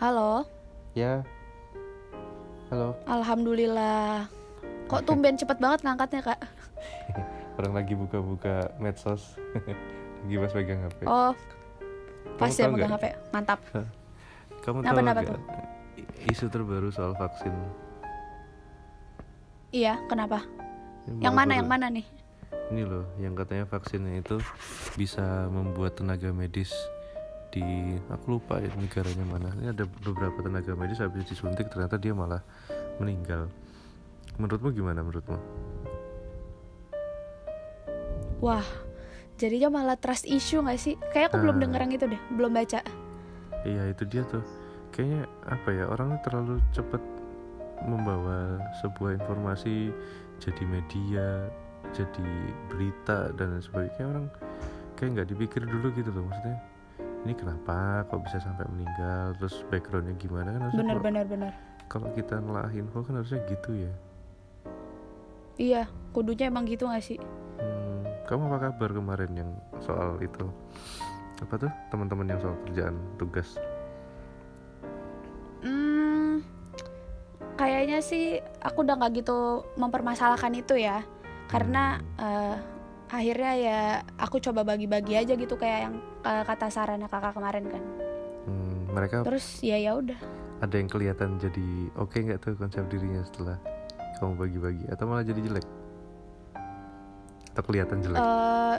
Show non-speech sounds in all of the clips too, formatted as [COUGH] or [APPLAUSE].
Halo, Ya. Halo. Alhamdulillah. Kok tumben cepet banget ngangkatnya kak? [LAUGHS] Orang lagi buka-buka medsos. [LAUGHS] lagi pas pegang HP. Oh, pas Kamu ya nggak? HP, mantap. [LAUGHS] Kamu tahu tuh? i- isu terbaru soal vaksin? Iya, kenapa? Yang mana, yang mana nih? Ini loh, yang katanya vaksinnya itu bisa membuat tenaga medis di aku lupa ya negaranya mana. Ini ada beberapa tenaga medis habis disuntik ternyata dia malah meninggal. Menurutmu gimana menurutmu? Wah, jadinya malah trust issue gak sih? Kayak aku belum Ah. denger yang itu deh, belum baca. Iya itu dia tuh. Kayaknya apa ya orang tuh terlalu cepat membawa sebuah informasi jadi media, jadi berita dan lain sebagainya. Orang kayak nggak dipikir dulu gitu loh maksudnya. Ini kenapa kok bisa sampai meninggal? Terus backgroundnya gimana kan harusnya Bener, kalau, bener, bener. kalau kita nelaah info kan harusnya gitu ya. Iya, kudunya emang gitu gak sih? Hmm, kamu apa kabar kemarin yang soal itu? Apa tuh teman-teman yang soal kerjaan tugas? Hmm, kayaknya sih aku udah nggak gitu mempermasalahkan itu ya, karena eh, akhirnya ya aku coba bagi-bagi aja gitu kayak yang eh, kata sarannya kakak kemarin kan. Hmm, mereka Terus ya ya udah. ada yang kelihatan jadi oke nggak tuh konsep dirinya setelah kamu bagi-bagi atau malah jadi jelek atau kelihatan jelek eh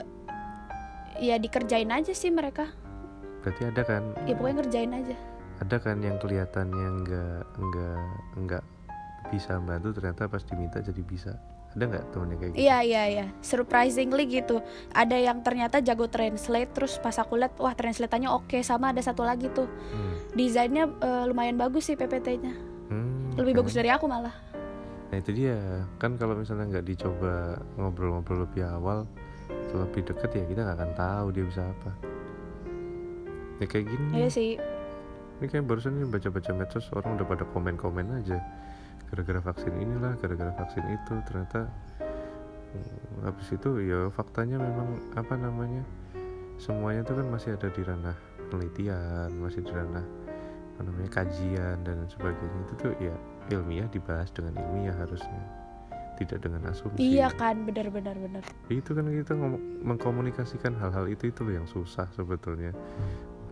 ya dikerjain aja sih mereka. berarti ada kan Ya pokoknya ngerjain aja. ada kan yang kelihatannya nggak nggak nggak bisa bantu ternyata pas diminta jadi bisa ada nggak temennya kayak gitu Iya iya iya, surprisingly gitu. Ada yang ternyata jago translate, terus pas aku lihat, wah translatannya oke. Sama ada satu lagi tuh, Hmm. desainnya eh, lumayan bagus sih PPT-nya. Hmm, Lebih kan? bagus dari aku malah. nah itu dia kan kalau misalnya nggak dicoba ngobrol-ngobrol lebih awal lebih deket ya kita nggak akan tahu dia bisa apa ya kayak gini Iya sih. Ini kayak barusan ini baca-baca medsos orang udah pada komen-komen aja gara-gara vaksin inilah, gara-gara vaksin itu ternyata hmm, habis itu ya faktanya memang apa namanya semuanya tuh kan masih ada di ranah penelitian, masih di ranah apa namanya kajian dan sebagainya itu tuh ya ilmiah dibahas dengan ilmiah harusnya tidak dengan asumsi. Iya kan, benar benar. Itu kan kita mengkomunikasikan hal-hal itu itu yang susah sebetulnya.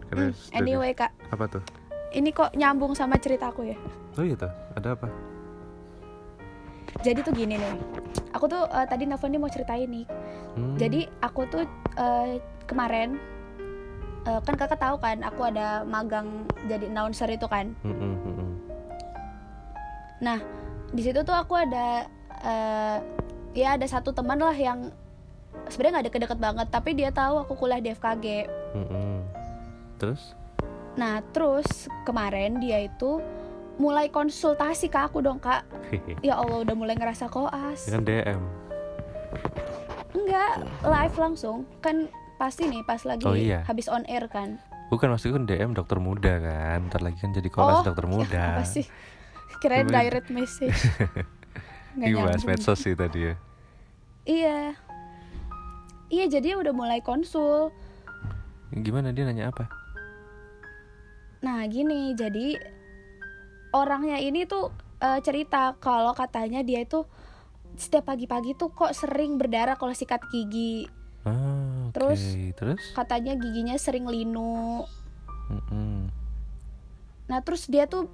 Karena Hmm, dari- anyway kak, apa tuh? ini kok nyambung sama ceritaku ya. Oh iya tuh, ada apa? Jadi tuh gini nih, aku tuh eh, tadi nelfon dia mau ceritain nih. Hmm. Jadi aku tuh eh, kemarin eh, kan kakak tahu kan, aku ada magang jadi announcer itu kan. Mm, mm, mm, mm. Nah, di situ tuh aku ada eh, ya ada satu teman lah yang sebenarnya nggak deket-deket banget, tapi dia tahu aku kuliah di FKG. Mm, mm. Terus? Nah, terus kemarin dia itu mulai konsultasi ke aku dong kak. Ya Allah, udah mulai ngerasa koas. kan DM. Enggak, live langsung. Kan pasti nih pas lagi Oh, iya. habis on air kan. Bukan maksudku kan DM dokter muda kan. Ntar lagi kan jadi kelas dokter muda. Apa sih? Kirain Gimana? direct message. [LAUGHS] Iya, bahas nyambung. medsos sih tadi ya. Iya. Iya, jadi udah mulai konsul. Gimana dia nanya apa? Nah gini, jadi orangnya ini tuh eh, cerita kalau katanya dia itu setiap pagi-pagi tuh kok sering berdarah kalau sikat gigi. Ah, oke. Terus? Terus? Katanya giginya sering linu. Mm, mm. Nah terus dia tuh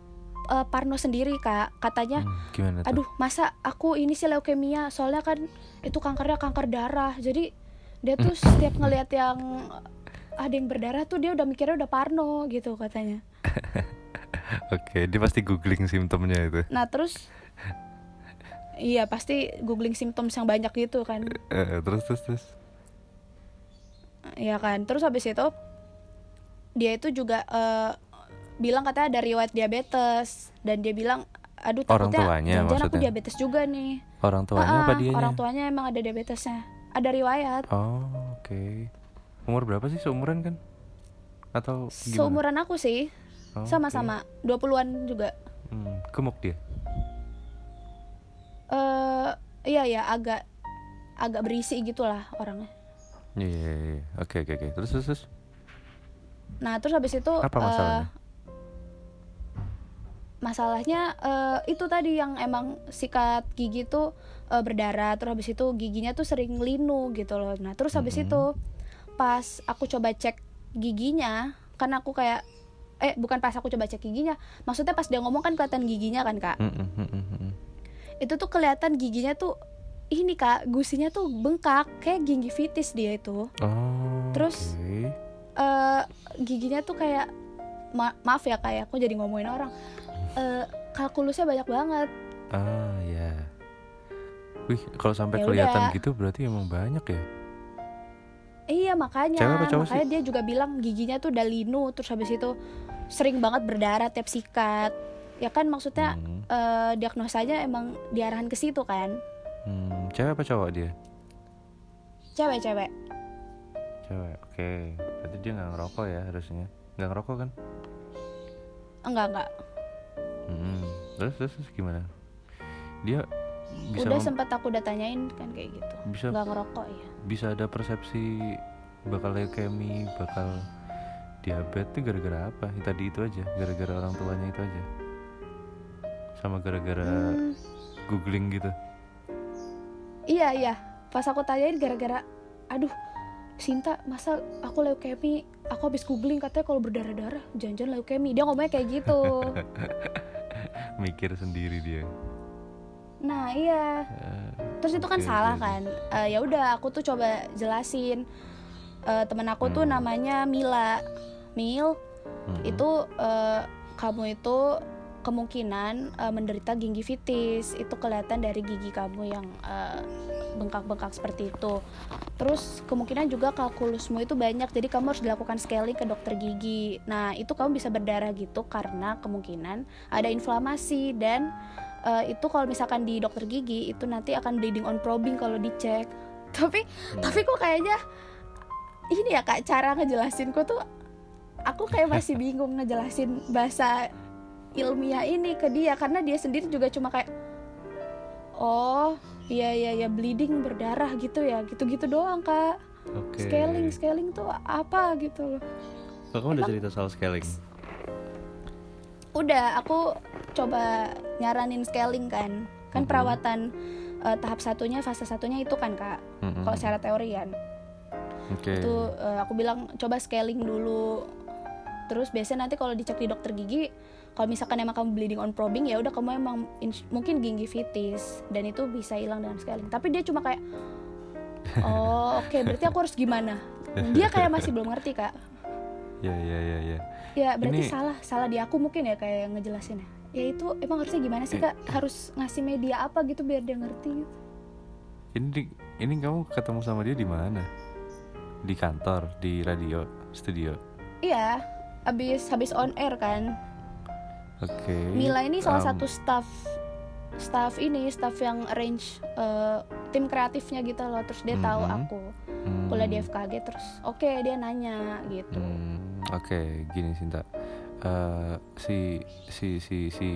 eh, parno sendiri kak. Katanya, Hmm, gimana tuh? aduh masa aku ini sih leukemia. Soalnya kan itu kankernya kanker darah. Jadi dia tuh setiap ngelihat yang ada yang berdarah tuh dia udah mikirnya udah parno gitu katanya. [LAUGHS] Oke, dia pasti googling simptomnya itu. Nah terus Iya pasti googling symptoms yang banyak gitu kan Eh, terus terus terus. Iya kan Terus habis itu Dia itu juga eh, Bilang katanya ada riwayat diabetes Dan dia bilang Aduh Orang takutnya tuanya jangan-jangan aku diabetes juga nih Orang tuanya Ah, apa ah, dianya? Orang tuanya emang ada diabetesnya Ada riwayat Oh, oke. Umur berapa sih seumuran kan? Atau gimana? Seumuran aku sih Oh. Sama-sama 20-an juga Hmm, gemuk dia. eh Iya ya agak Agak berisi gitu lah orangnya Iya, iya, iya. Oke, oke, oke. Terus terus terus. nah terus habis itu apa eh, masalahnya masalahnya eh, itu tadi yang emang sikat gigi tuh eh, berdarah terus habis itu giginya tuh sering linu gitu loh nah terus habis Mhm. itu pas aku coba cek giginya kan aku kayak eh bukan pas aku coba cek giginya. Maksudnya pas dia ngomong kan kelihatan giginya kan kak? Mm, mm, itu tuh kelihatan giginya tuh ini kak gusinya tuh bengkak kayak gingivitis dia itu. Oh Terus- oke. eh giginya tuh kayak ma- maaf ya kayak aku jadi ngomongin orang. Eh kalkulusnya banyak banget. Ah ya. Wih kalau sampai Ya kelihatan udah. gitu berarti emang banyak ya? Iya makanya. Cewek apa makanya dia juga bilang giginya tuh udah linu terus habis itu sering banget berdarah tiap sikat. Ya kan maksudnya Hmm, eh, diagnosanya emang diarahan ke situ kan. Hmm, cewek apa cowok dia? Cewek-cewek cewek. Oke. Berarti dia nggak ngerokok ya harusnya. Nggak ngerokok kan? Enggak enggak. Hmm, terus, terus terus gimana? Dia bisa udah sempat aku udah tanyain kan kayak gitu. Bisa nggak ngerokok ya bisa ada persepsi bakal leukemi bakal diabetes itu gara-gara apa? Ya, tadi itu aja gara-gara orang tuanya itu aja. Sama gara-gara Hmm, googling gitu. Iya iya. Pas aku tanyain gara-gara aduh Sinta masa aku leukemi aku habis googling katanya kalau berdarah-darah jangan-jangan leukemi dia ngomongnya kayak gitu. [LAUGHS] Mikir sendiri dia. Nah iya. Eh, terus itu kan Oke, salah oke. kan. Eh, ya udah aku tuh coba jelasin. Eh, temen aku tuh Hmm. namanya Mila Mil mm-mm. itu eh, kamu itu kemungkinan eh, menderita gingivitis itu kelihatan dari gigi kamu yang eh, bengkak-bengkak seperti itu terus kemungkinan juga kalkulusmu itu banyak jadi kamu harus dilakukan scaling ke dokter gigi nah itu kamu bisa berdarah gitu karena kemungkinan ada inflamasi dan eh, itu kalau misalkan di dokter gigi itu nanti akan bleeding on probing kalau dicek [LAUGHS] tapi Hmm. tapi kok kayaknya ini ya kak cara ngejelasin tuh aku kayak masih bingung ngejelasin bahasa ilmiah ini ke dia karena dia sendiri juga cuma kayak oh iya iya ya bleeding berdarah gitu ya. Gitu-gitu doang kak. Oke. scaling scaling tuh apa gitu loh. Oh, kamu udah cerita soal scaling? Udah aku coba nyaranin scaling kan. Kan Mhm. perawatan eh, tahap satunya fase satunya itu kan kak Mm-mm. kalau secara teori kan. Oke. Itu eh, aku bilang coba scaling dulu terus biasanya nanti kalau dicek di dokter gigi kalau misalkan emang kamu bleeding on probing ya udah kamu emang mungkin gingivitis dan itu bisa hilang dengan scaling tapi dia cuma kayak oh oke berarti aku harus gimana? Dia kayak masih belum ngerti kak. Ya ya ya ya. Ya berarti Ini- salah salah di aku mungkin ya kayak ngejelasinnya. Ya itu emang harusnya gimana sih Eh. kak harus ngasih media apa gitu biar dia ngerti gitu. ini ini kamu ketemu sama dia di mana? Di kantor di radio studio? Iya habis habis on air kan. Oke Mila ini salah Um, satu staff staff ini staff yang arrange eh, tim kreatifnya gitu loh. Terus dia tahu Mhm. aku. Hmm, kuliah di FKG terus oke dia nanya gitu. Hmm, oke gini Sinta Eh, si si si si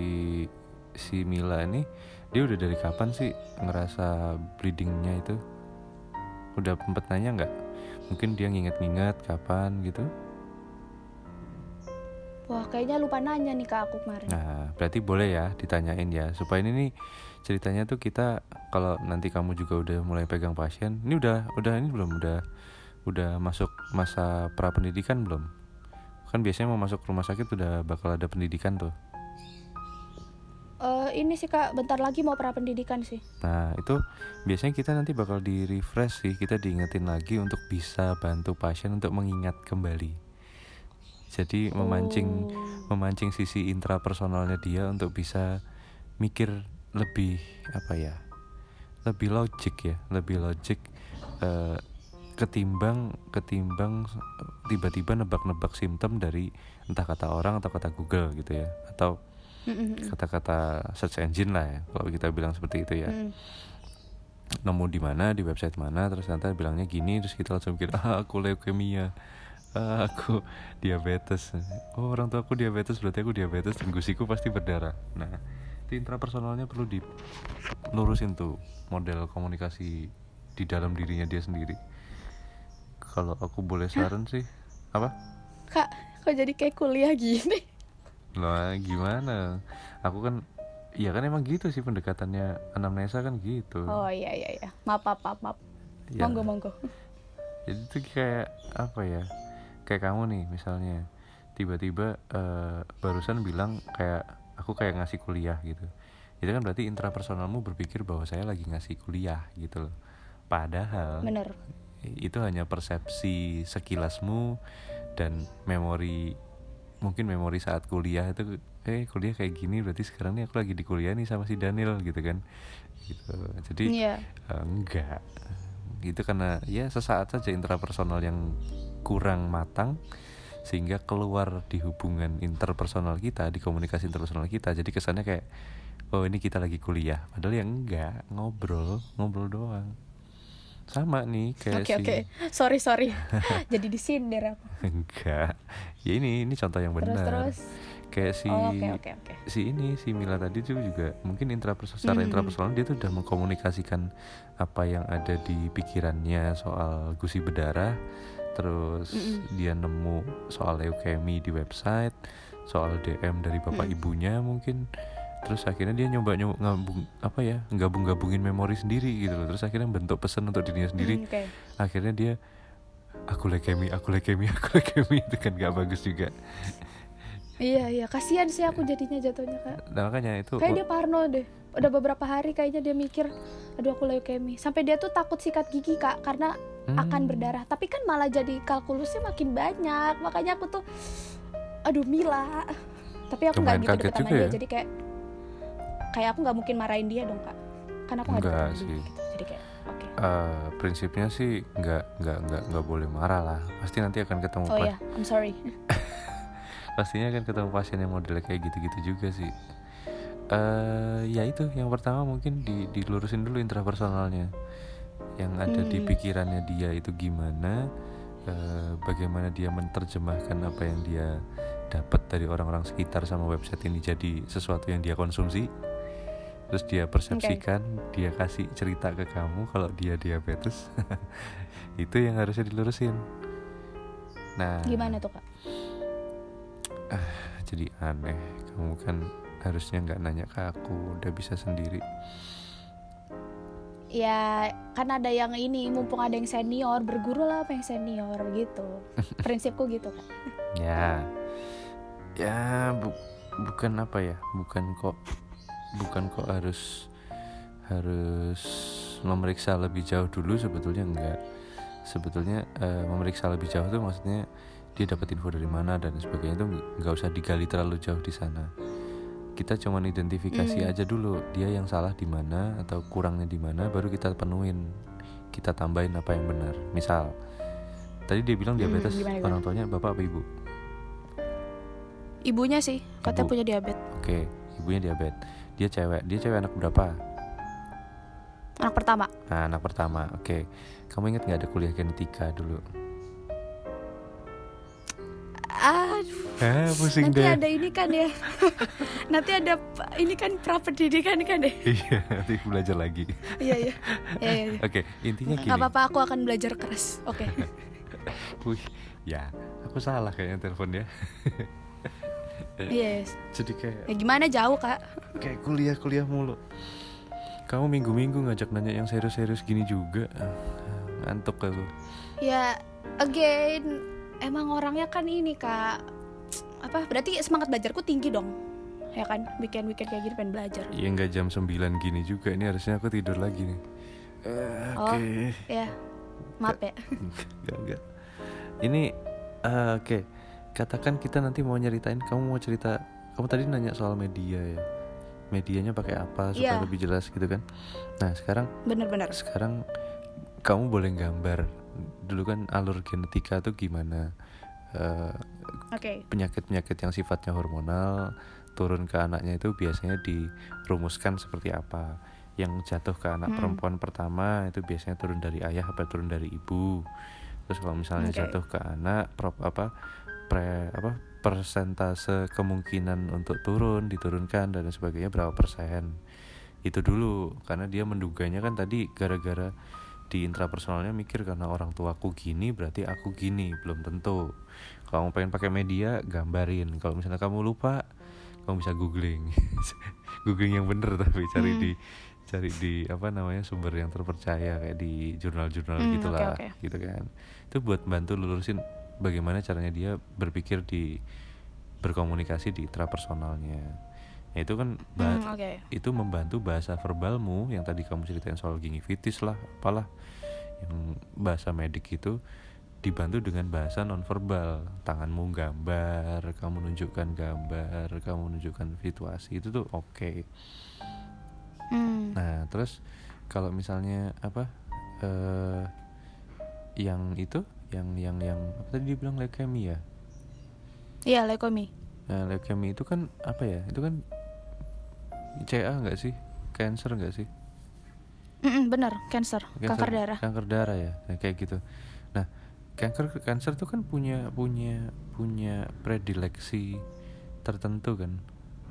si Mila ini dia udah dari kapan sih ngerasa bleedingnya itu? Udah sempet nanya nggak? Mungkin dia nginget-nginget kapan gitu wah kayaknya lupa nanya nih ke aku kemarin Nah, berarti boleh ya ditanyain ya supaya ini nih ceritanya tuh kita kalau nanti kamu juga udah mulai pegang pasien, ini udah udah ini belum udah udah masuk masa pra pendidikan belum? Kan biasanya mau masuk rumah sakit udah bakal ada pendidikan tuh. Eh, ini sih kak bentar lagi mau pra pendidikan sih Nah, itu biasanya kita nanti bakal di refresh sih, kita diingetin lagi untuk bisa bantu pasien untuk mengingat kembali. Jadi memancing Oh. memancing sisi intrapersonalnya dia untuk bisa mikir lebih apa ya lebih logik ya lebih logik eh, ketimbang ketimbang tiba-tiba nebak-nebak simptom dari entah kata orang atau kata Google gitu ya atau kata-kata search engine lah ya kalau kita bilang seperti itu ya Mm. nemu di mana di website mana terus nanti bilangnya gini terus kita langsung mikir [LAUGHS] ah aku leukemia ah, aku diabetes. Oh orang tua aku diabetes berarti aku diabetes dan gusiku pasti berdarah. Nah itu intrapersonalnya perlu dilurusin tuh model komunikasi di dalam dirinya dia sendiri. Kalau aku boleh saran sih apa? Kak kok jadi kayak kuliah gini? Lah gimana? Aku kan Iya kan emang gitu sih pendekatannya. Anamnesa kan gitu. oh iya iya iya. Maaf maaf maaf, maaf. Ya, monggo monggo. Jadi tuh kayak apa ya? Kayak kamu nih misalnya. Tiba-tiba eh, barusan bilang kayak aku kayak ngasih kuliah gitu. Itu kan berarti intrapersonalmu berpikir bahwa saya lagi ngasih kuliah gitu loh. Padahal bener. itu hanya persepsi sekilasmu dan memori mungkin memori saat kuliah itu eh kuliah kayak gini berarti sekarang nih aku lagi di kuliah nih sama si Daniel gitu kan. Gitu. Jadi iya. eh, enggak itu karena ya sesaat saja intrapersonal yang kurang matang sehingga keluar di hubungan interpersonal kita di komunikasi interpersonal kita. Jadi kesannya kayak oh ini kita lagi kuliah. Padahal ya enggak ngobrol ngobrol doang. Sama nih kayak oke si oke. Sorry sorry. [LAUGHS] Jadi disindir aku. Enggak. Ya ini ini contoh yang terus benar. terus kayak si oh, oke oke oke. si ini si Mila tadi tuh juga mungkin intrapersonal secara Hmm. intrapersonal dia tuh udah mengkomunikasikan apa yang ada di pikirannya soal gusi berdarah terus Mm-mm. dia nemu soal leukemi di website soal DM dari bapak Mm-mm. ibunya mungkin. Terus akhirnya dia nyoba nyoba ngabung apa ya gabung gabungin memori sendiri gitu loh. Terus akhirnya bentuk pesan untuk dirinya sendiri. Hmm, oke. Akhirnya dia aku leukemi aku leukemi aku leukemi [LAUGHS] itu kan gak bagus juga iya iya. Kasihan sih aku jadinya jatuhnya kak. Nah, makanya itu kayak dia parno deh. Udah beberapa hari kayaknya dia mikir aduh aku leukemi. Sampai dia tuh takut sikat gigi kak karena Hmm. akan berdarah. Tapi kan malah jadi kalkulusnya makin banyak. Makanya aku tuh aduh Mila. Tapi aku nggak gitu kaget deket sama juga dia. ya. jadi kayak kayak aku nggak mungkin marahin dia dong kak. Karena aku nggak sih. dia gitu. jadi kayak oke. Eh, prinsipnya sih nggak nggak nggak nggak boleh marah lah. Pasti nanti akan ketemu oh ya I'm sorry [LAUGHS] pastinya akan ketemu pasien yang modelnya kayak gitu-gitu juga sih. Eh ya itu yang pertama mungkin di dilurusin dulu intrapersonalnya. Yang ada di Hmm. pikirannya dia itu gimana eh, bagaimana dia menerjemahkan apa yang dia dapat dari orang-orang sekitar sama website ini jadi sesuatu yang dia konsumsi. Terus dia persepsikan dia kasih cerita ke kamu kalau dia diabetes. [LAUGHS] Itu yang harusnya dilurusin. Nah gimana tuh kak jadi aneh. Kamu kan harusnya nggak nanya ke aku udah bisa sendiri. Ya kan ada yang ini mumpung ada yang senior berguru lah apa yang senior gitu. [LAUGHS] Prinsipku gitu kan ya. Ya bu- bukan apa ya bukan kok bukan kok harus harus memeriksa lebih jauh dulu sebetulnya enggak. Sebetulnya eh, memeriksa lebih jauh tuh maksudnya dia dapat info dari mana dan sebagainya itu nggak usah digali terlalu jauh di sana kita cuman identifikasi Hmm. aja dulu dia yang salah di mana atau kurangnya di mana baru kita penuhin kita tambahin apa yang benar misal tadi dia bilang Hmm, diabetes gimana, gimana? orang tuanya bapak apa ibu ibunya sih katanya Ibu. punya diabetes Oke, ibunya diabetes. Dia cewek. Dia cewek anak berapa? anak pertama Nah, anak pertama. Oke. Kamu ingat nggak ada kuliah genetika dulu? Aduh Ah, pusing nanti deh. ada ini kan ya [LAUGHS] nanti ada ini kan pra pendidikan kan ya Iya, nanti belajar lagi. iya iya iya iya, iya. Oke, intinya gini. apa-apa aku akan belajar keras oke [LAUGHS] Wih, ya, aku salah kayaknya telepon ya. [LAUGHS] yes Jadi kayak ya gimana jauh kak kayak kuliah-kuliah mulu. Kamu minggu-minggu ngajak nanya yang serius-serius gini juga. Ah, Ngantuk aku. ya again emang orangnya kan ini kak apa berarti semangat belajarku tinggi dong ya kan weekend weekend kayak gini pengen belajar Ya nggak jam 9 gini juga. Ini harusnya aku tidur lagi nih. Oh. Oke. ya maaf ya enggak enggak ini eh, oke katakan kita nanti mau nyeritain kamu mau cerita kamu tadi nanya soal media ya medianya pakai apa supaya Iya. lebih jelas gitu kan nah sekarang bener-bener sekarang kamu boleh gambar dulu kan alur genetika tuh gimana? Eh, oke. penyakit-penyakit yang sifatnya hormonal turun ke anaknya itu biasanya dirumuskan seperti apa? Yang jatuh ke anak Hmm. perempuan pertama itu biasanya turun dari ayah apa turun dari ibu? Terus kalau misalnya Oke. jatuh ke anak prop apa pre apa persentase kemungkinan untuk turun diturunkan dan sebagainya berapa persen? Itu dulu karena dia menduganya kan tadi gara-gara di intrapersonalnya mikir karena orang tuaku gini berarti aku gini belum tentu. Kamu pengen pakai media gambarin. Kalau misalnya kamu lupa kamu bisa googling. [LAUGHS] Googling yang bener tapi cari Hmm. di cari di apa namanya sumber yang terpercaya kayak di jurnal-jurnal Hmm, gitulah oke, oke. gitu kan. Itu buat bantu lurusin bagaimana caranya dia berpikir di berkomunikasi di intrapersonalnya ya, itu kan Hmm, oke. itu membantu bahasa verbalmu yang tadi kamu ceritain soal gingivitis lah apalah yang bahasa medik itu dibantu dengan bahasa nonverbal tanganmu gambar kamu nunjukkan gambar kamu nunjukkan situasi itu tuh oke Hmm. nah terus kalau misalnya apa eh yang itu yang yang yang apa tadi dia bilang leukemia Iya, leukemia. nah leukemia itu kan apa ya itu kan CA nggak sih? Cancer nggak sih? Mm-mm, bener, cancer, Kanker- kanker darah. kanker darah ya nah, kayak gitu. Nah kanker kanker tuh kan punya punya punya predileksi tertentu kan?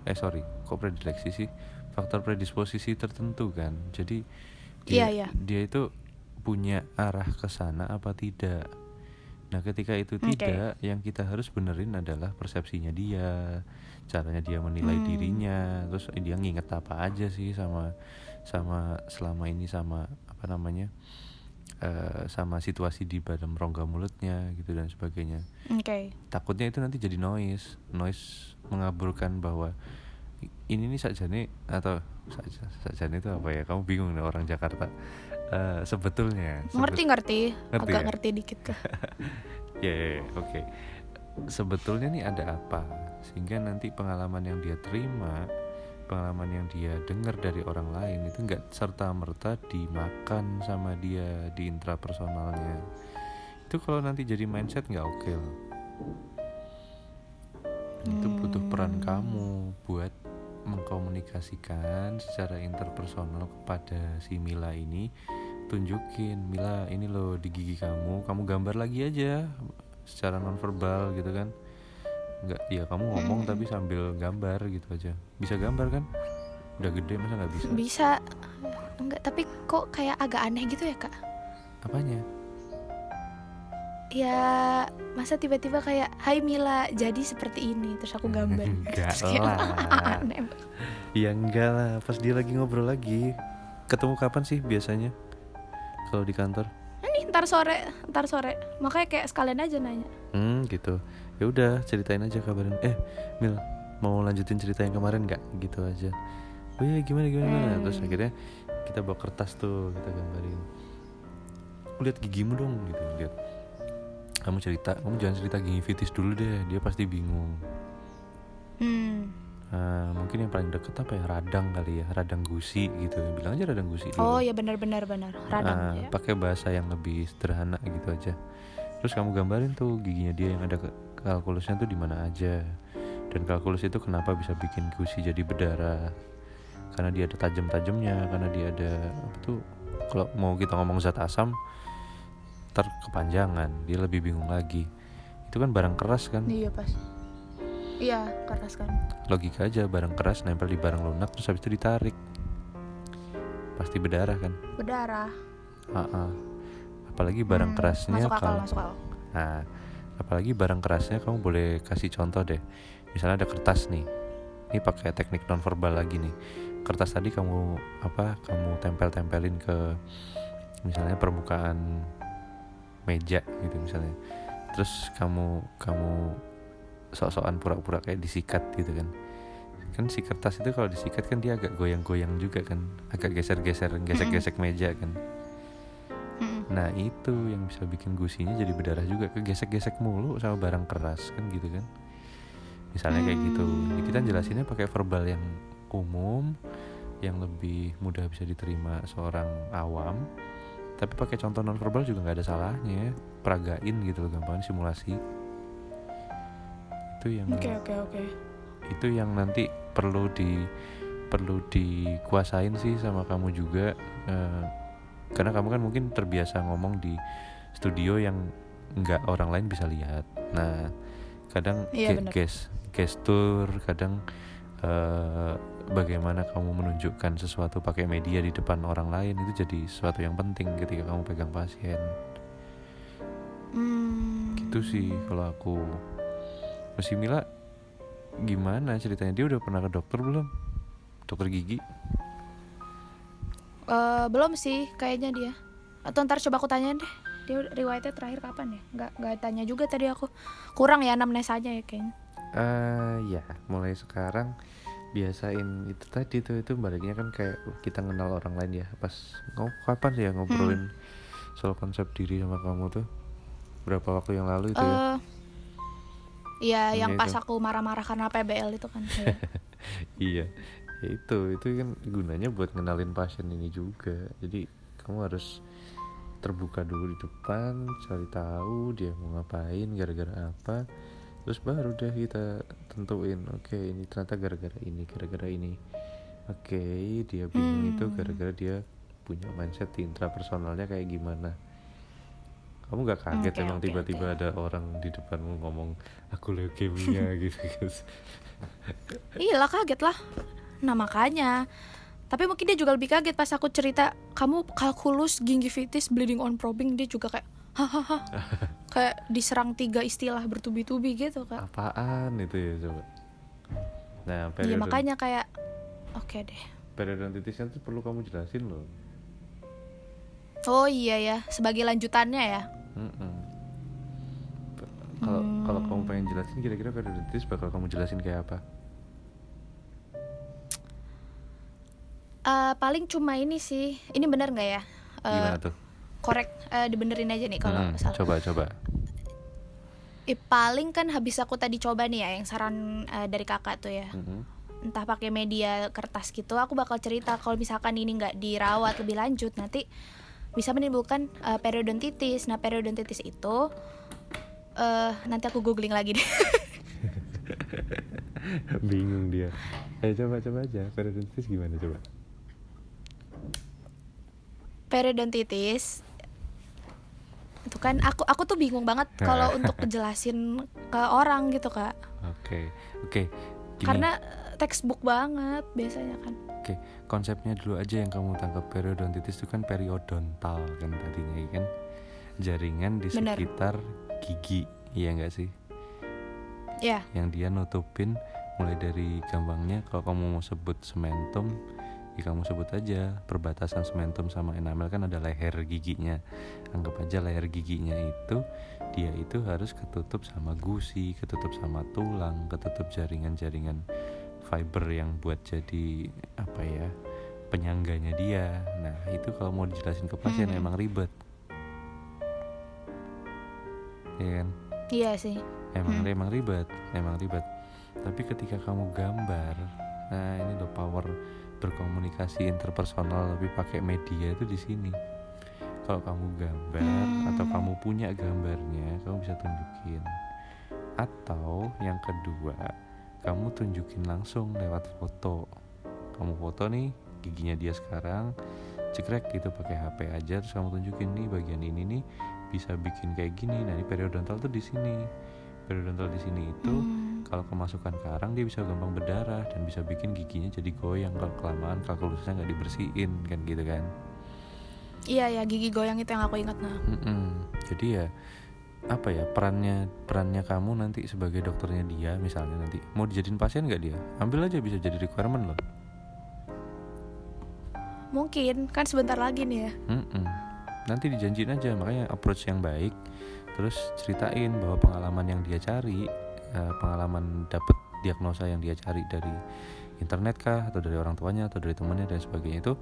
Eh sorry kok predileksi sih? Faktor predisposisi tertentu kan? Jadi dia Iya, iya. dia itu punya arah ke sana apa tidak nah ketika itu Oke. tidak yang kita harus benerin adalah persepsinya dia caranya dia menilai Hmm. dirinya terus dia nginget apa aja sih sama sama selama ini sama apa namanya eh, sama situasi di badan rongga mulutnya gitu dan sebagainya Oke. takutnya itu nanti jadi noise noise mengaburkan bahwa ini nih sajane atau saja sajane itu apa ya kamu bingung nih orang Jakarta Eh, sebetulnya sebet- Ngerti. Ngerti, Ngerti agak ya? ngerti dikit ya ya, ya, oke. Sebetulnya nih ada apa? Sehingga nanti pengalaman yang dia terima pengalaman yang dia dengar dari orang lain itu nggak serta merta dimakan sama dia di intrapersonalnya. Itu kalau nanti jadi mindset nggak oke loh. Itu butuh peran Hmm. kamu buat mengkomunikasikan secara interpersonal kepada si Mila ini tunjukin Mila ini loh di gigi kamu kamu gambar lagi aja secara nonverbal gitu kan nggak ya kamu ngomong Mm. tapi sambil gambar gitu aja bisa gambar kan udah gede masa nggak bisa Bisa enggak, tapi kok kayak agak aneh gitu ya, Kak? apanya Ya, masa tiba-tiba kayak Hai Mila, jadi seperti ini terus aku gambar. [LAUGHS] Enggak Terus kayak lah. [LAUGHS] aneh. ya enggak lah pas dia lagi ngobrol lagi ketemu kapan sih biasanya kalau di kantor Ini ntar sore, ntar sore. Makanya kayak sekalian aja nanya. Hmm gitu. Ya udah ceritain aja kabarin. Eh Mil mau lanjutin cerita yang kemarin nggak? Gitu aja. Oh iya gimana gimana gimana. Hmm. Terus akhirnya kita bawa kertas tuh kita gambarin. Lihat gigimu dong gitu lihat. Kamu cerita, kamu jangan cerita gingivitis dulu deh. Dia pasti bingung. Hmm. Nah, mungkin yang paling deket apa ya radang kali ya, radang gusi gitu. Bilang aja radang gusi. Oh dulu. ya benar-benar benar. Radang Ah, ya. pakai bahasa yang lebih sederhana gitu aja terus kamu gambarin tuh giginya dia yang ada kalkulusnya tuh di mana aja dan kalkulus itu kenapa bisa bikin gusi jadi berdarah karena dia ada tajam-tajamnya karena dia ada apa tuh kalau mau kita ngomong zat asam ntar kepanjangan dia lebih bingung lagi itu kan barang keras kan Iya pas. Iya, keras kan. logika aja barang keras nempel di barang lunak terus habis itu ditarik pasti berdarah kan Berdarah. Ah, ah. apalagi barang Hmm, kerasnya Masuk akal, kalau masuk akal. nah apalagi barang kerasnya kamu boleh kasih contoh deh misalnya ada kertas nih ini pakai teknik nonverbal lagi nih kertas tadi kamu apa kamu tempel-tempelin ke misalnya permukaan meja gitu misalnya terus kamu kamu sok-sokan pura-pura kayak disikat gitu kan. Kan si kertas itu kalau disikat kan dia agak goyang-goyang juga kan. Agak geser-geser gesek-gesek meja kan. Nah itu yang bisa bikin gusinya jadi berdarah juga. Kegesek-gesek mulu sama barang keras kan gitu kan. Misalnya kayak gitu. Hmm. Ya, Kita jelasinnya pakai verbal yang umum Yang lebih mudah bisa diterima seorang awam. Tapi pakai contoh non verbal juga nggak ada salahnya. Peragain gitu loh gampang simulasi Itu yang Oke oke oke. itu yang nanti perlu di perlu dikuasain sih sama kamu juga eh, karena kamu kan mungkin terbiasa ngomong di studio yang nggak orang lain bisa lihat nah kadang Iya, ge- benar. ges- gestur kadang eh, bagaimana kamu menunjukkan sesuatu pakai media di depan orang lain itu jadi sesuatu yang penting ketika kamu pegang pasien Hmm. gitu sih kalau aku masih Mila gimana ceritanya? Dia udah pernah ke dokter belum? Dokter gigi? Eh, belum sih kayaknya dia. Atau ntar coba aku tanya deh. Dia riwayatnya terakhir kapan ya? Nggak nggak tanya juga tadi aku. Kurang ya anamnesanya ya kayaknya. Eh ya mulai sekarang biasain itu tadi tuh itu baliknya kan kayak kita kenal orang lain ya. Pas ngomong kapan ya ngobrolin soal konsep diri sama kamu tuh? Berapa waktu yang lalu itu ya? Eh Iya, Yang yang pas itu. aku marah-marah karena PBL itu kan. Iya. [LAUGHS] iya ya itu itu kan gunanya buat kenalin pasien ini juga jadi kamu harus terbuka dulu di depan cari tahu dia mau ngapain gara-gara apa terus baru deh kita tentuin oke ini ternyata gara-gara ini gara-gara ini oke dia bingung itu Hmm. gara-gara dia punya mindset intrapersonalnya kayak gimana kamu nggak kaget Oke, emang tiba-tiba oke. ada orang di depanmu ngomong aku leukemia [LAUGHS] gitu guys Iya lah kaget lah. Nah makanya. Tapi mungkin dia juga lebih kaget pas aku cerita kamu kalkulus gingivitis bleeding on probing dia juga kayak hahaha [LAUGHS] kayak diserang tiga istilah bertubi-tubi gitu kak. apaan itu ya coba nah Iya periode makanya kayak oke deh. periodontitisnya tuh perlu kamu jelasin loh Oh iya ya sebagai lanjutannya ya. Mm-mm. Kalau kalau kamu pengen jelasin kira-kira periodontitis bakal kamu jelasin kayak apa Eh, paling cuma ini sih. Ini bener nggak ya? Eh, gimana tuh korek eh, dibenerin aja nih kalau Mm-mm, salah. coba coba Eh, paling kan habis aku tadi coba nih ya yang saran eh, dari kakak tuh ya. Mm-mm. entah pakai media kertas gitu aku bakal cerita kalau misalkan ini nggak dirawat lebih lanjut nanti bisa menimbulkan uh, periodontitis. Nah periodontitis itu eh nanti aku googling lagi deh. [LAUGHS] Bingung dia. Ayo coba coba aja. Periodontitis gimana coba? Periodontitis itu kan aku aku tuh bingung banget [LAUGHS] kalau untuk jelasin ke orang gitu kak. Oke oke. Gini. Karena eh, textbook banget biasanya kan Oke, konsepnya dulu aja yang kamu tangkap periodontitis itu kan periodontal kan tadinya ya kan jaringan di Bener. sekitar gigi, iya nggak sih? ya Yang dia nutupin mulai dari gampangnya kalau kamu mau sebut sementum, ya kamu sebut aja perbatasan sementum sama enamel kan ada leher giginya. Anggap aja leher giginya itu dia itu harus ketutup sama gusi, ketutup sama tulang, ketutup jaringan-jaringan fiber yang buat jadi apa ya penyangganya dia. Nah itu kalau mau dijelasin ke pasien Hmm. emang ribet, ya kan? iya sih Emang Hmm. emang ribet, emang ribet. Tapi ketika kamu gambar, nah ini loh power berkomunikasi interpersonal tapi pakai media itu di sini. Kalau kamu gambar atau Hmm. kamu punya gambarnya, kamu bisa tunjukin. Atau yang kedua, kamu tunjukin langsung lewat foto. Kamu foto nih giginya dia sekarang, cekrek gitu pakai HP aja terus kamu tunjukin nih bagian ini nih bisa bikin kayak gini. Nah, ini periodontal tuh di sini. Periodontal di sini itu Hmm. kalau kemasukan karang dia bisa gampang berdarah dan bisa bikin giginya jadi goyang kalau kelamaan kalkulusnya nggak dibersihin kan gitu kan. iya ya gigi goyang itu yang aku ingat nah Mm-mm. Jadi ya apa ya perannya perannya kamu nanti sebagai dokternya dia misalnya nanti mau dijadiin pasien nggak dia? Ambil aja bisa jadi requirement loh. Mungkin kan sebentar lagi nih ya. Mm-mm. nanti dijanjiin aja makanya approach yang baik terus ceritain bahwa pengalaman yang dia cari eh, pengalaman dapet diagnosa yang dia cari dari internet kah atau dari orang tuanya atau dari temannya dan sebagainya itu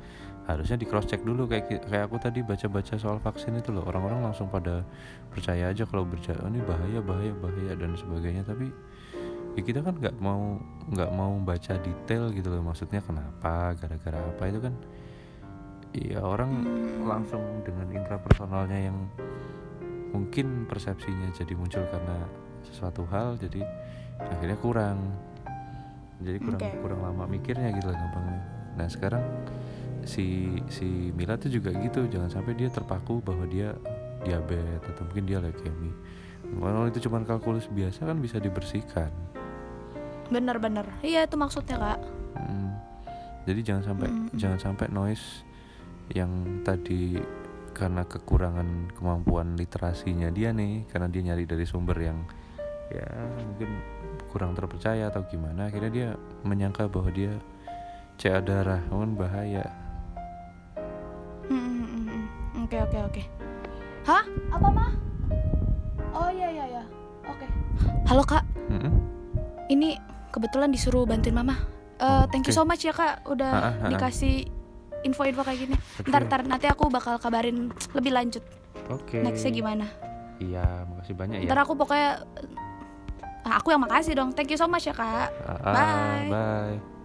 harusnya di cross check dulu. Kayak kayak aku tadi baca-baca soal vaksin itu loh. Orang-orang langsung pada percaya aja kalau bercaya oh, ini bahaya bahaya bahaya dan sebagainya. Tapi ya kita kan nggak mau nggak mau baca detail gitu loh. Maksudnya kenapa gara-gara apa itu kan ya orang langsung dengan intrapersonalnya yang mungkin persepsinya jadi muncul karena sesuatu hal jadi akhirnya kurang jadi kurang Oke. kurang lama mikirnya gitu lah gampangnya nah sekarang si si Mila tuh juga gitu jangan sampai dia terpaku bahwa dia diabetes atau mungkin dia leukemia kalau itu cuma kalkulus biasa kan bisa dibersihkan bener-bener iya itu maksudnya kak Mm. Jadi jangan sampai Mm. jangan sampai noise yang tadi karena kekurangan kemampuan literasinya dia nih, karena dia nyari dari sumber yang ya mungkin kurang terpercaya atau gimana akhirnya dia menyangka bahwa dia CA darah kan bahaya Hmm, hmm, hmm, hmm. Oke oke oke. Hah? Apa mah? Oh iya iya iya. Oke. Halo kak, Mm-mm. ini kebetulan disuruh bantuin mama. Eh, thank you Oke. so much ya kak, udah Ah, ah, ah. dikasih info-info kayak gini. Oke. Ntar ntar nanti aku bakal kabarin lebih lanjut. oke Nextnya gimana? iya makasih banyak ya Ntar aku pokoknya, aku yang makasih dong. Thank you so much ya kak. Ah, Bye. bye